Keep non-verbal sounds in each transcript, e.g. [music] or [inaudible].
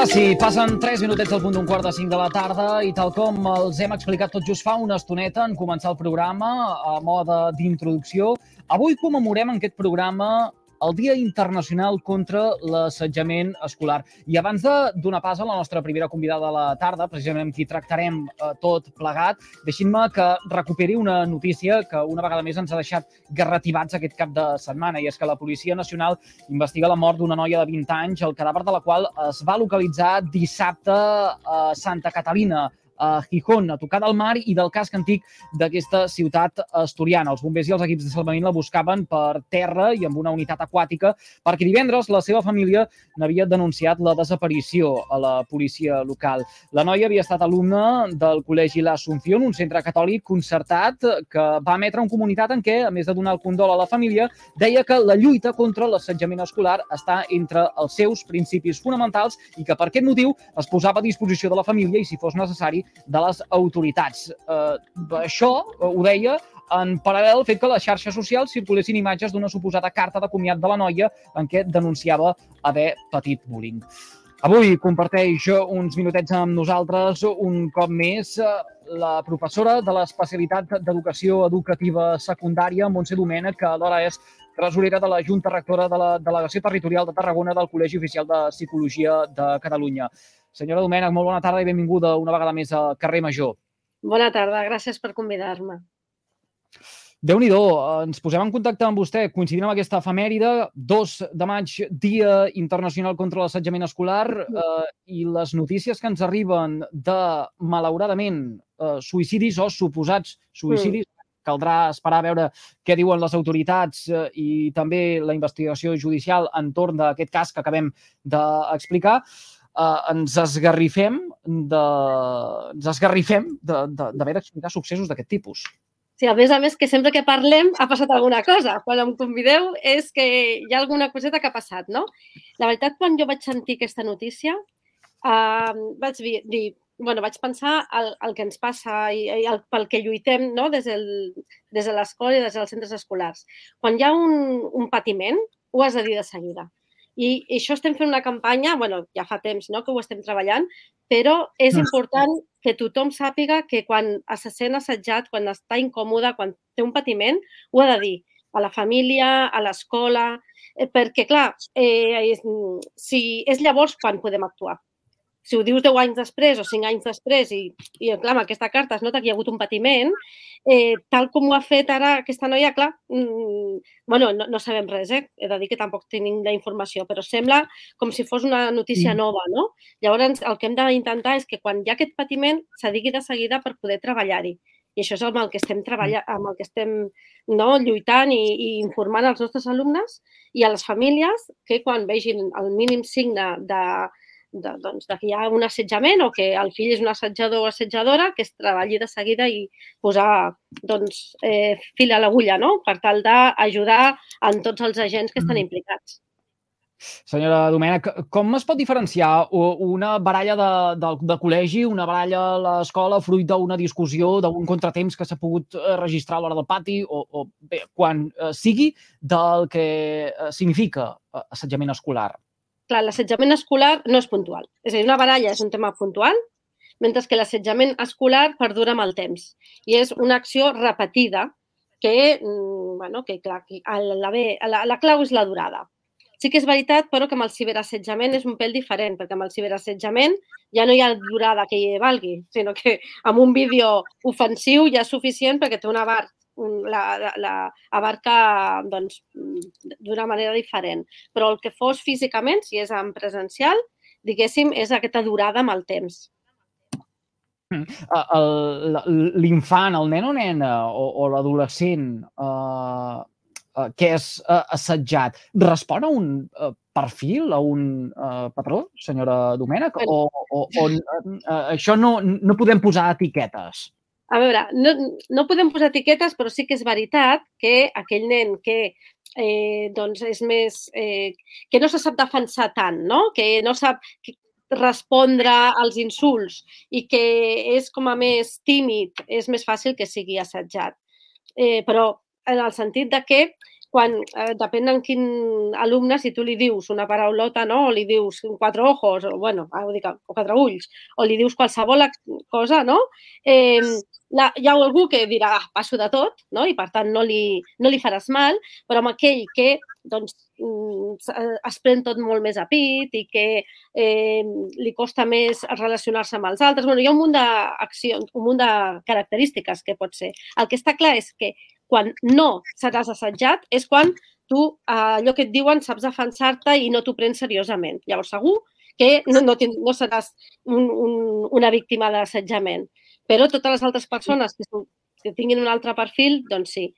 Ara sí, passen 3 minutets del punt d'un quart de 5 de la tarda i tal com els hem explicat tot just fa una estoneta en començar el programa a mode d'introducció, avui commemorem en aquest programa el Dia Internacional contra l'Assetjament Escolar. I abans de donar pas a la nostra primera convidada de la tarda, precisament amb qui tractarem eh, tot plegat, deixin-me que recuperi una notícia que una vegada més ens ha deixat garrativats aquest cap de setmana, i és que la Policia Nacional investiga la mort d'una noia de 20 anys, el cadàver de la qual es va localitzar dissabte a Santa Catalina, a Gijón, a tocar del mar i del casc antic d'aquesta ciutat asturiana. Els bombers i els equips de salvament la buscaven per terra i amb una unitat aquàtica perquè divendres la seva família n'havia denunciat la desaparició a la policia local. La noia havia estat alumna del Col·legi La Asunción, un centre catòlic concertat que va emetre un comunitat en què, a més de donar el condol a la família, deia que la lluita contra l'assetjament escolar està entre els seus principis fonamentals i que per aquest motiu es posava a disposició de la família i, si fos necessari, de les autoritats. Eh, això ho deia en paral·lel al fet que a les xarxes socials circulessin imatges d'una suposada carta de comiat de la noia en què denunciava haver patit bullying. Avui comparteix uns minutets amb nosaltres un cop més la professora de l'especialitat d'Educació Educativa Secundària, Montse Domènech, que alhora és tresorera de la Junta Rectora de la Delegació Territorial de Tarragona del Col·legi Oficial de Psicologia de Catalunya. Senyora Domènech, molt bona tarda i benvinguda una vegada més al carrer Major. Bona tarda, gràcies per convidar-me. déu nhi ens posem en contacte amb vostè coincidint amb aquesta efemèride, 2 de maig, Dia Internacional contra l'Assetjament Escolar, eh, i les notícies que ens arriben de, malauradament, eh, suïcidis o suposats suïcidis, mm. caldrà esperar a veure què diuen les autoritats eh, i també la investigació judicial entorn d'aquest cas que acabem d'explicar. Eh, ens esgarrifem de, ens esgarrifem d'haver d'explicar successos d'aquest tipus. Sí, a més a més que sempre que parlem ha passat alguna cosa. Quan em convideu és que hi ha alguna coseta que ha passat, no? La veritat, quan jo vaig sentir aquesta notícia, eh, vaig dir, bueno, vaig pensar el, el que ens passa i, i el, pel que lluitem no? des, del, des de l'escola i des dels centres escolars. Quan hi ha un, un patiment, ho has de dir de seguida. I, I això estem fent una campanya, bueno, ja fa temps no, que ho estem treballant, però és important que tothom sàpiga que quan se sent assetjat, quan està incòmode, quan té un patiment, ho ha de dir a la família, a l'escola, eh, perquè, clar, eh, si és llavors quan podem actuar si ho dius 10 anys després o 5 anys després i, i clar, amb aquesta carta es nota que hi ha hagut un patiment, eh, tal com ho ha fet ara aquesta noia, clar, mm, bueno, no, no sabem res, eh? he de dir que tampoc tenim la informació, però sembla com si fos una notícia mm. nova, no? Llavors, el que hem d'intentar és que quan hi ha aquest patiment se digui de seguida per poder treballar-hi. I això és amb el que estem treballant, amb el que estem no, lluitant i, i informant als nostres alumnes i a les famílies que quan vegin el mínim signe de, de, doncs, de que hi ha un assetjament o que el fill és un assetjador o assetjadora, que es treballi de seguida i posar doncs, eh, fil a l'agulla no? per tal d'ajudar en tots els agents que estan mm. implicats. Senyora Domènech, com es pot diferenciar una baralla de, de, de col·legi, una baralla a l'escola, fruit d'una discussió, d'un contratemps que s'ha pogut eh, registrar a l'hora del pati, o, o bé, quan eh, sigui del que eh, significa assetjament escolar? Clar, l'assetjament escolar no és puntual. És a dir, una baralla és un tema puntual, mentre que l'assetjament escolar perdura amb el temps. I és una acció repetida que, mm, bueno, que clar, la, la, la clau és la durada. Sí que és veritat, però, que amb el ciberassetjament és un pèl diferent, perquè amb el ciberassetjament ja no hi ha durada que hi valgui, sinó que amb un vídeo ofensiu ja és suficient perquè té un abast la, la, abarca doncs, d'una manera diferent. Però el que fos físicament, si és en presencial, diguéssim, és aquesta durada amb el temps. Mm. L'infant, el nen o nena o, o l'adolescent uh, uh, que és uh, assetjat, respon a un uh, perfil, a un uh, patró, senyora Domènech? O, o, o uh, això no, no podem posar etiquetes? A veure, no, no podem posar etiquetes, però sí que és veritat que aquell nen que eh, doncs és més... Eh, que no se sap defensar tant, no? que no sap respondre als insults i que és com a més tímid, és més fàcil que sigui assetjat. Eh, però en el sentit de que quan, eh, depèn en quin alumne, si tu li dius una paraulota, no? o li dius quatre ojos, o, bueno, ho dic, o quatre ulls, o li dius qualsevol cosa, no? Eh, la, hi ha algú que dirà, ah, passo de tot, no? i per tant no li, no li faràs mal, però amb aquell que doncs, mm, eh, es pren tot molt més a pit i que eh, li costa més relacionar-se amb els altres. Bueno, hi ha un munt un munt de característiques que pot ser. El que està clar és que quan no seràs assetjat és quan tu eh, allò que et diuen saps defensar-te i no t'ho prens seriosament. Llavors, segur que no, no, no seràs un, un, una víctima d'assetjament. Però totes les altres persones que, que tinguin un altre perfil, doncs sí.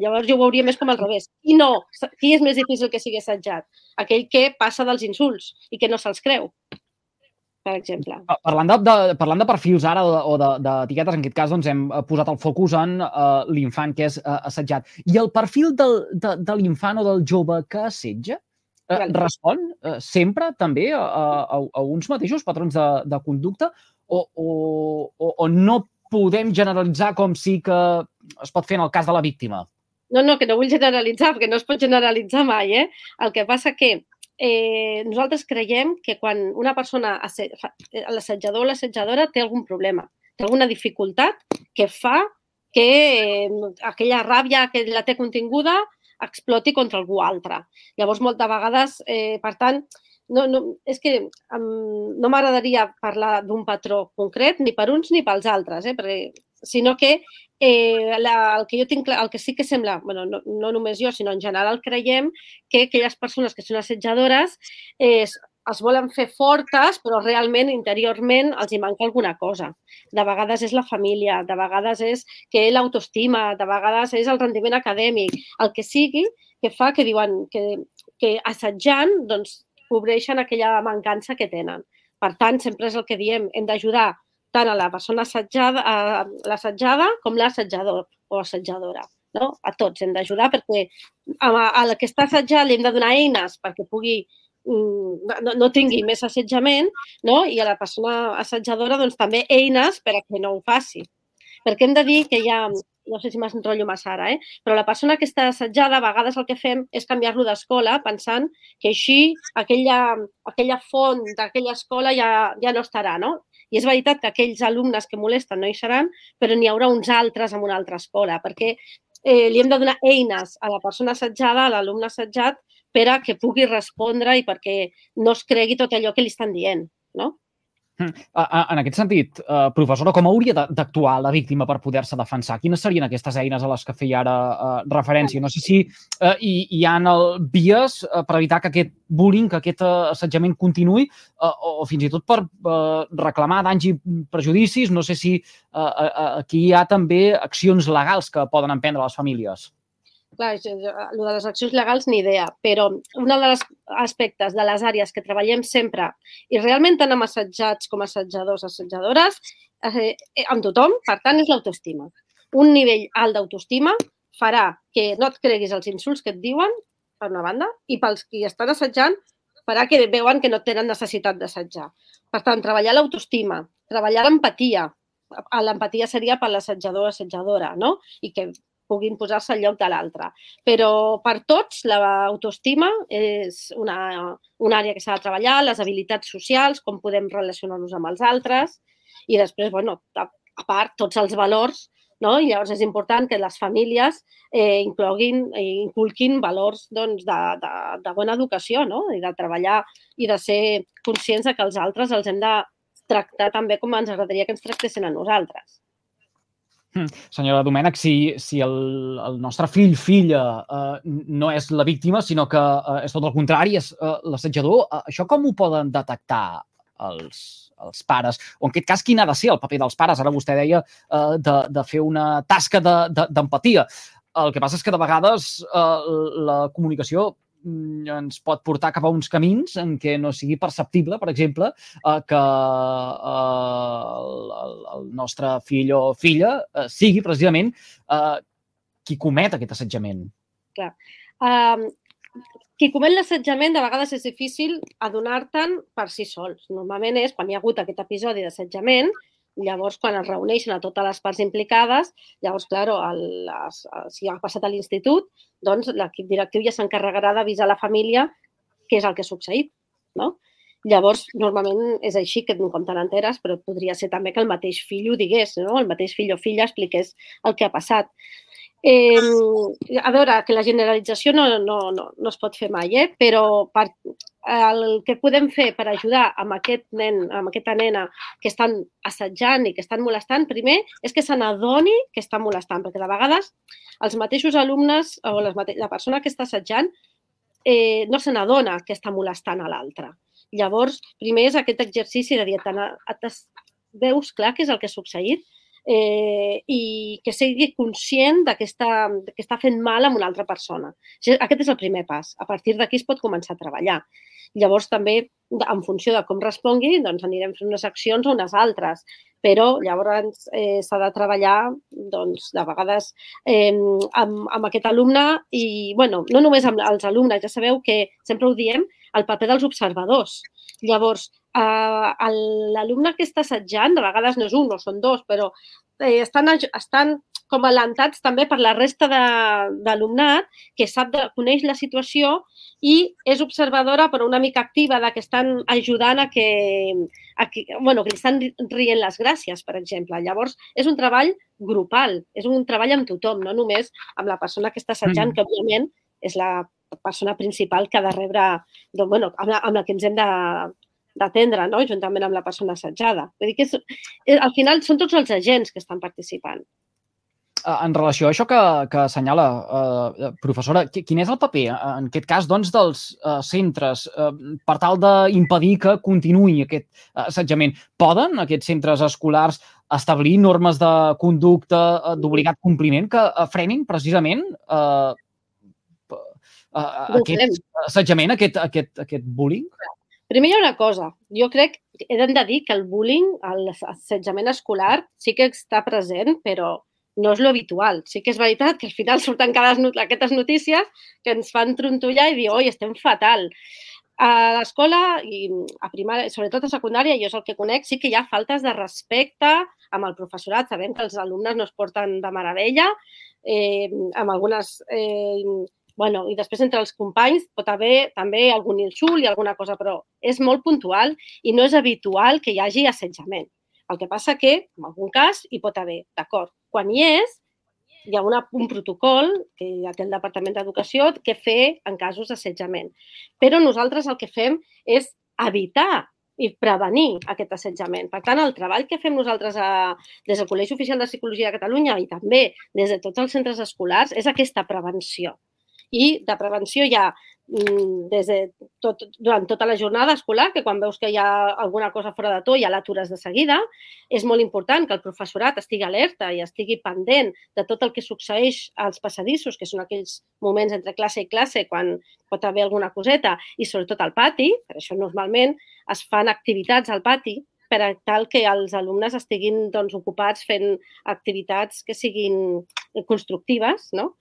Llavors jo ho veuria més com al revés. I no, qui és més difícil que sigui assetjat? Aquell que passa dels insults i que no se'ls creu per exemple. Parlant de, de, parlant de perfils ara o d'etiquetes, de, en aquest cas doncs, hem eh, posat el focus en uh, l'infant que és uh, assetjat. I el perfil del, de, de l'infant o del jove que assetja uh, respon uh, sempre també a, a, a uns mateixos patrons de, de conducta o, o, o, o no podem generalitzar com sí que es pot fer en el cas de la víctima? No, no, que no vull generalitzar, perquè no es pot generalitzar mai, eh? El que passa que eh, nosaltres creiem que quan una persona, l'assetjador o l'assetjadora té algun problema, té alguna dificultat que fa que eh, aquella ràbia que la té continguda exploti contra algú altre. Llavors, moltes vegades, eh, per tant, no, no, és que um, no m'agradaria parlar d'un patró concret ni per uns ni pels altres, eh, perquè, sinó que eh, la, el que jo tinc el que sí que sembla, bueno, no, no només jo, sinó en general creiem que aquelles persones que són assetjadores eh, es volen fer fortes, però realment interiorment els hi manca alguna cosa. De vegades és la família, de vegades és que l'autoestima, de vegades és el rendiment acadèmic, el que sigui que fa que diuen que, que assetjant doncs, cobreixen aquella mancança que tenen. Per tant, sempre és el que diem, hem d'ajudar tant a la persona assetjada, a l'assetjada com l'assetjador o assetjadora. No? A tots hem d'ajudar perquè a, a la que està assetjada li hem de donar eines perquè pugui mm, no, no tingui més assetjament no? i a la persona assetjadora doncs, també eines per a que no ho faci. Perquè hem de dir que hi ha, no sé si m'enrotllo massa ara, eh? però la persona que està assetjada, a vegades el que fem és canviar-lo d'escola pensant que així aquella, aquella font d'aquella escola ja, ja no estarà, no? I és veritat que aquells alumnes que molesten no hi seran, però n'hi haurà uns altres en una altra escola, perquè eh, li hem de donar eines a la persona assetjada, a l'alumne assetjat, per a que pugui respondre i perquè no es cregui tot allò que li estan dient, no? En aquest sentit, eh, professora, com hauria d'actuar la víctima per poder-se defensar? Quines serien aquestes eines a les que feia ara eh, referència? No sé si eh, hi, hi ha el vies eh, per evitar que aquest bullying, que aquest eh, assetjament continuï eh, o, fins i tot per eh, reclamar danys i prejudicis. No sé si eh, aquí hi ha també accions legals que poden emprendre les famílies clar, el de les accions legals ni idea, però un dels aspectes de les àrees que treballem sempre, i realment tant amb assetjats com assetjadors, assetjadores, eh, amb tothom, per tant, és l'autoestima. Un nivell alt d'autoestima farà que no et creguis els insults que et diuen, per una banda, i pels qui estan assetjant farà que veuen que no tenen necessitat d'assetjar. Per tant, treballar l'autoestima, treballar l'empatia, l'empatia seria per l'assetjador o assetjadora, no? I que puguin posar-se al lloc de l'altre. Però per tots l'autoestima és una, una àrea que s'ha de treballar, les habilitats socials, com podem relacionar-nos amb els altres i després, bueno, a, a part, tots els valors no? I llavors és important que les famílies eh, incloguin, eh, inculquin valors doncs, de, de, de bona educació no? i de treballar i de ser conscients de que els altres els hem de tractar també com ens agradaria que ens tractessin a nosaltres. Hm. Senyora Domènech, si, si el, el nostre fill, filla, eh, no és la víctima, sinó que eh, és tot el contrari, és eh, l'assetjador, eh, això com ho poden detectar els, els pares? O en aquest cas, quin ha de ser el paper dels pares? Ara vostè deia eh, de, de fer una tasca d'empatia. De, de, el que passa és que de vegades eh, la comunicació ens pot portar cap a uns camins en què no sigui perceptible, per exemple, eh, que eh, el, el nostre fill o filla eh, sigui precisament eh, qui comet aquest assetjament. Clar. Um, qui comet l'assetjament de vegades és difícil adonar-te'n per si sols. Normalment és quan hi ha hagut aquest episodi d'assetjament, Llavors, quan es reuneixen a totes les parts implicades, llavors, claro, el, les, si ha passat a l'institut, doncs l'equip directiu ja s'encarregarà d'avisar la família què és el que ha succeït, no? Llavors, normalment és així que com te n'enteres, però podria ser també que el mateix fill ho digués, no? el mateix fill o filla expliqués el que ha passat. Eh, a veure, que la generalització no, no, no, no es pot fer mai, eh? però per, el que podem fer per ajudar amb aquest nen, amb aquesta nena que estan assetjant i que estan molestant, primer és que se n'adoni que està molestant, perquè de vegades els mateixos alumnes o les mate la persona que està assetjant eh, no se n'adona que està molestant a l'altre. Llavors, primer és aquest exercici de dir, veus clar què és el que ha succeït eh, i que sigui conscient de que, està, de que està fent mal a una altra persona. Aquest és el primer pas. A partir d'aquí es pot començar a treballar. Llavors, també, en funció de com respongui, doncs anirem fent unes accions o unes altres. Però llavors eh, s'ha de treballar, doncs, de vegades eh, amb, amb aquest alumne i, bueno, no només amb els alumnes, ja sabeu que sempre ho diem, el paper dels observadors. Llavors, eh, l'alumne que està assetjant, de vegades no és un, no són dos, però eh, estan, estan com alentats també per la resta d'alumnat que sap de, coneix la situació i és observadora però una mica activa de que estan ajudant a que, a que, bueno, que li estan rient les gràcies, per exemple. Llavors, és un treball grupal, és un treball amb tothom, no només amb la persona que està assetjant, mm. que òbviament és la persona principal que ha de rebre, doncs, bueno, amb, la, amb la que ens hem de d'atendre, no? juntament amb la persona assetjada. Vull dir que és, al final són tots els agents que estan participant. Eh, en relació a això que, que assenyala, eh, professora, quin és el paper, eh, en aquest cas, doncs, dels eh, centres eh, per tal d'impedir que continuï aquest assetjament? Poden aquests centres escolars establir normes de conducta eh, d'obligat compliment que frenin precisament eh, uh, aquest assetjament, aquest, aquest, aquest bullying? Primer hi ha una cosa. Jo crec, he de dir que el bullying, l'assetjament escolar, sí que està present, però no és lo habitual. Sí que és veritat que al final [laughs] surten cada aquestes notícies que ens fan trontollar i dir, oi, estem fatal. A l'escola, i a primària, sobretot a secundària, jo és el que conec, sí que hi ha faltes de respecte amb el professorat. Sabem que els alumnes no es porten de meravella, eh, amb algunes eh, bueno, i després entre els companys pot haver també algun insult i alguna cosa, però és molt puntual i no és habitual que hi hagi assetjament. El que passa que, en algun cas, hi pot haver, d'acord. Quan hi és, hi ha una, un protocol que té el Departament d'Educació que fer en casos d'assetjament. Però nosaltres el que fem és evitar i prevenir aquest assetjament. Per tant, el treball que fem nosaltres a, des del Col·legi Oficial de Psicologia de Catalunya i també des de tots els centres escolars és aquesta prevenció i de prevenció hi ha mm, des de tot, durant tota la jornada escolar, que quan veus que hi ha alguna cosa fora de to ja l'atures de seguida. És molt important que el professorat estigui alerta i estigui pendent de tot el que succeeix als passadissos, que són aquells moments entre classe i classe quan pot haver alguna coseta, i sobretot al pati, per això normalment es fan activitats al pati per tal que els alumnes estiguin doncs, ocupats fent activitats que siguin constructives, no?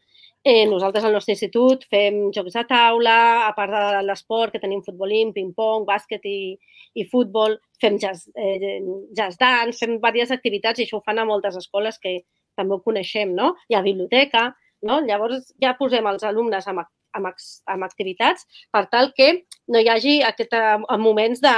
Eh, nosaltres al nostre institut fem jocs de taula, a part de l'esport, que tenim futbolín, ping-pong, bàsquet i, i futbol, fem jazz, eh, jazz dance, fem diverses activitats i això ho fan a moltes escoles que també ho coneixem, no? Hi ha biblioteca, no? Llavors ja posem els alumnes amb amb, amb activitats per tal que no hi hagi aquest, eh, moments de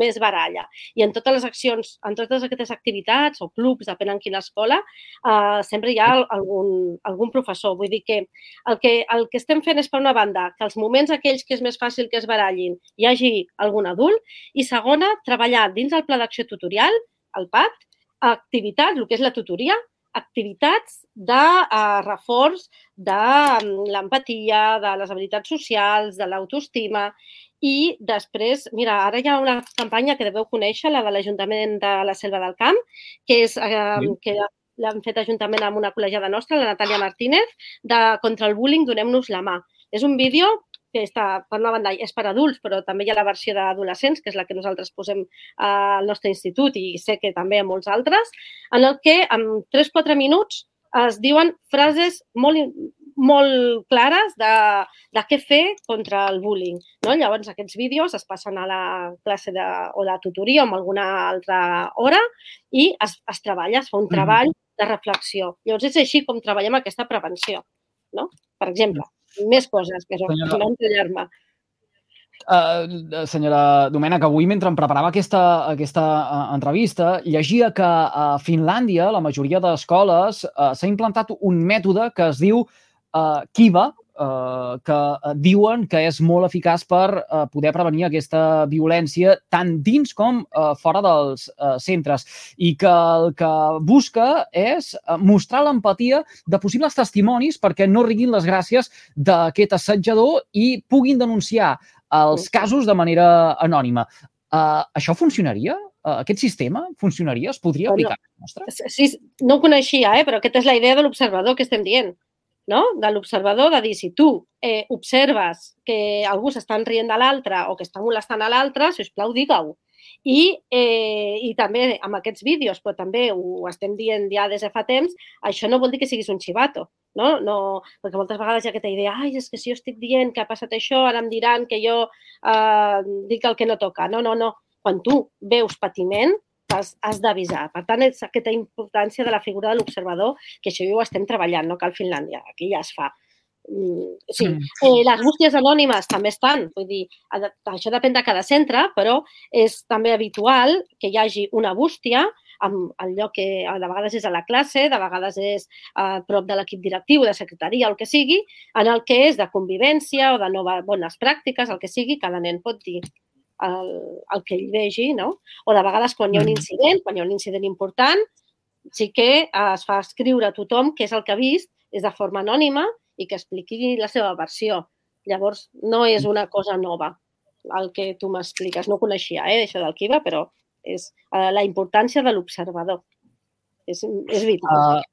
més baralla. I en totes les accions, en totes aquestes activitats o clubs, depèn en quina escola, eh, sempre hi ha algun, algun professor. Vull dir que el, que el que estem fent és, per una banda, que els moments aquells que és més fàcil que es barallin hi hagi algun adult i, segona, treballar dins el pla d'acció tutorial, el PAT, activitats, el que és la tutoria, activitats de uh, reforç de um, l'empatia, de les habilitats socials, de l'autoestima i després, mira, ara hi ha una campanya que deveu conèixer, la de l'Ajuntament de la Selva del Camp, que és uh, sí. que l'han fet ajuntament amb una col·legiada nostra, la Natàlia Martínez, de Contra el bullying, donem-nos la mà. És un vídeo que està, per una banda, és per adults, però també hi ha la versió d'adolescents, que és la que nosaltres posem al nostre institut i sé que també a molts altres, en el que en 3-4 minuts es diuen frases molt, molt clares de, de què fer contra el bullying. No? Llavors, aquests vídeos es passen a la classe de, o de tutoria o en alguna altra hora i es, es treballa, es fa un treball de reflexió. Llavors, és així com treballem aquesta prevenció. No? Per exemple, més coses, que no enrotllar-me. Uh, senyora Domènech, avui mentre em preparava aquesta, aquesta uh, entrevista, llegia que a Finlàndia, la majoria d'escoles, uh, s'ha implantat un mètode que es diu uh, Kiva, uh, que uh, diuen que és molt eficaç per uh, poder prevenir aquesta violència tant dins com uh, fora dels centres i que el que busca és mostrar l'empatia de possibles testimonis perquè no riguin les gràcies d'aquest assetjador i puguin denunciar els casos de manera anònima. Uh, això funcionaria? Uh, aquest sistema funcionaria? Es podria aplicar bueno, Sí, no ho coneixia, eh? però aquesta és la idea de l'observador que estem dient. No? De l'observador de dir, si tu eh, observes que algú s'està rient de l'altre o que està molestant a l'altre, si us plau, digue-ho. I, eh, I també amb aquests vídeos, però també ho estem dient ja des de fa temps, això no vol dir que siguis un xivato, no? no perquè moltes vegades hi ha aquesta idea, ai, és que si jo estic dient que ha passat això, ara em diran que jo eh, dic el que no toca. No, no, no. Quan tu veus patiment, has, has d'avisar. Per tant, és aquesta importància de la figura de l'observador, que això ho estem treballant, no cal Finlàndia, aquí ja es fa. Mm, sí, mm. eh, les bústies anònimes també estan, vull dir, això depèn de cada centre, però és també habitual que hi hagi una bústia amb el lloc que de vegades és a la classe, de vegades és a prop de l'equip directiu, de secretaria, el que sigui, en el que és de convivència o de noves bones pràctiques, el que sigui, cada nen pot dir el, el que ell vegi, no? O de vegades quan hi ha un mm. incident, quan hi ha un incident important, sí que es fa escriure a tothom què és el que ha vist, és de forma anònima i que expliqui la seva versió. Llavors, no és una cosa nova el que tu m'expliques. No coneixia, eh, això del Kiva, però és uh, la importància de l'observador. És, és vital. Uh,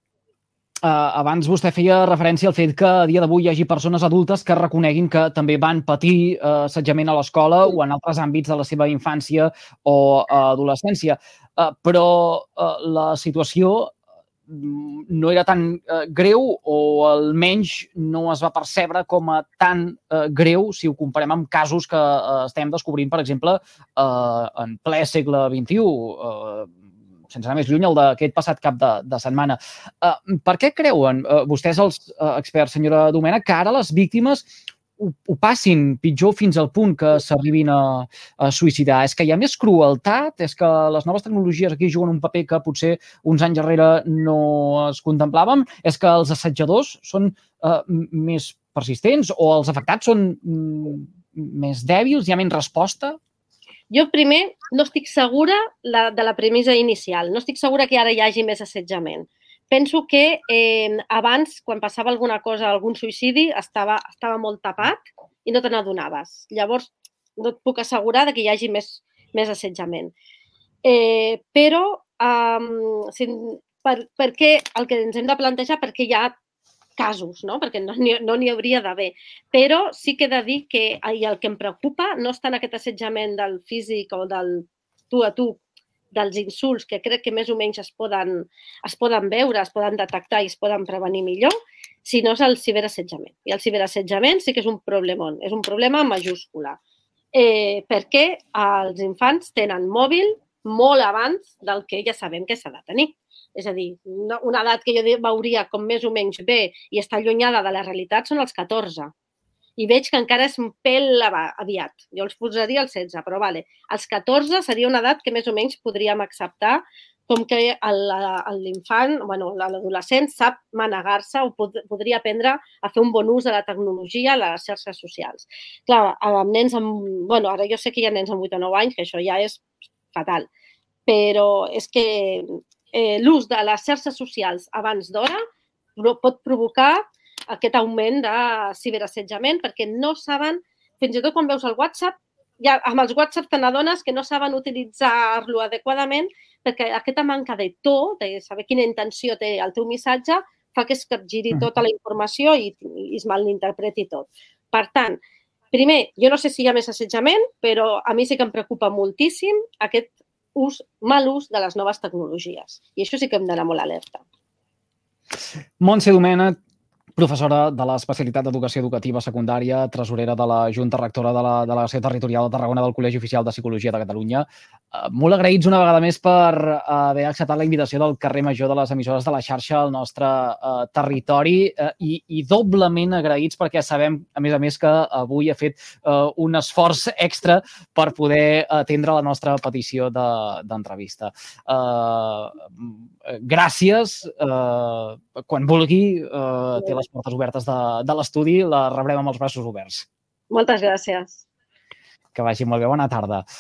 Uh, abans vostè feia referència al fet que a dia d'avui hi hagi persones adultes que reconeguin que també van patir uh, assetjament a l'escola o en altres àmbits de la seva infància o uh, adolescència. Uh, però uh, la situació Mm, no era tan eh, greu o almenys no es va percebre com a tan eh, greu si ho comparem amb casos que eh, estem descobrint, per exemple, eh, en ple segle XXI, eh, sense anar més lluny, el d'aquest passat cap de, de setmana. Uh, per què creuen uh, vostès, els uh, experts, senyora Domena, que ara les víctimes ho, ho passin pitjor fins al punt que s'arribin a, a suïcidar. És que hi ha més crueltat, és que les noves tecnologies aquí juguen un paper que potser uns anys darrere no es contemplàvem, és que els assetjadors són uh, més persistents o els afectats són mm, més dèbils, hi ha menys resposta? Jo primer no estic segura la, de la premissa inicial. No estic segura que ara hi hagi més assetjament penso que eh, abans, quan passava alguna cosa, algun suïcidi, estava, estava molt tapat i no te n'adonaves. Llavors, no et puc assegurar que hi hagi més, més assetjament. Eh, però, um, si, per, per què el que ens hem de plantejar, perquè hi ha casos, no? perquè no n'hi no hauria d'haver. Però sí que he de dir que i el que em preocupa no és tant aquest assetjament del físic o del tu a tu dels insults que crec que més o menys es poden, es poden veure, es poden detectar i es poden prevenir millor, si no és el ciberassetjament. I el ciberassetjament sí que és un problemon, és un problema majúscula. Eh, perquè els infants tenen mòbil molt abans del que ja sabem que s'ha de tenir. És a dir, una edat que jo veuria com més o menys bé i està allunyada de la realitat són els 14 i veig que encara és un pèl aviat. Jo els posaria als 16, però vale. Als 14 seria una edat que més o menys podríem acceptar com que l'infant, bueno, l'adolescent sap manegar-se o pod podria aprendre a fer un bon ús de la tecnologia a les xarxes socials. Clar, amb nens amb... bueno, ara jo sé que hi ha nens amb 8 o 9 anys, que això ja és fatal, però és que eh, l'ús de les xarxes socials abans d'hora pot provocar aquest augment de ciberassetjament perquè no saben, fins i tot quan veus el WhatsApp, ja amb els WhatsApp te n'adones que no saben utilitzar-lo adequadament perquè aquesta manca de to, de saber quina intenció té el teu missatge, fa que es capgiri tota la informació i, i es malinterpreti tot. Per tant, primer, jo no sé si hi ha més assetjament, però a mi sí que em preocupa moltíssim aquest ús, mal ús de les noves tecnologies. I això sí que hem d'anar molt alerta. Montse Domènech, professora de l'especialitat d'Educació Educativa Secundària, tresorera de la Junta Rectora de la Delegació Territorial de Tarragona del Col·legi Oficial de Psicologia de Catalunya. Eh, molt agraïts una vegada més per eh, haver acceptat la invitació del carrer Major de les emissores de la xarxa al nostre uh, territori uh, i, i doblement agraïts perquè sabem, a més a més, que avui ha fet uh, un esforç extra per poder atendre la nostra petició d'entrevista. De, uh, gràcies. Uh, quan vulgui, uh, té les portes obertes de, de l'estudi, la rebrem amb els braços oberts. Moltes gràcies. Que vagi molt bé. Bona tarda.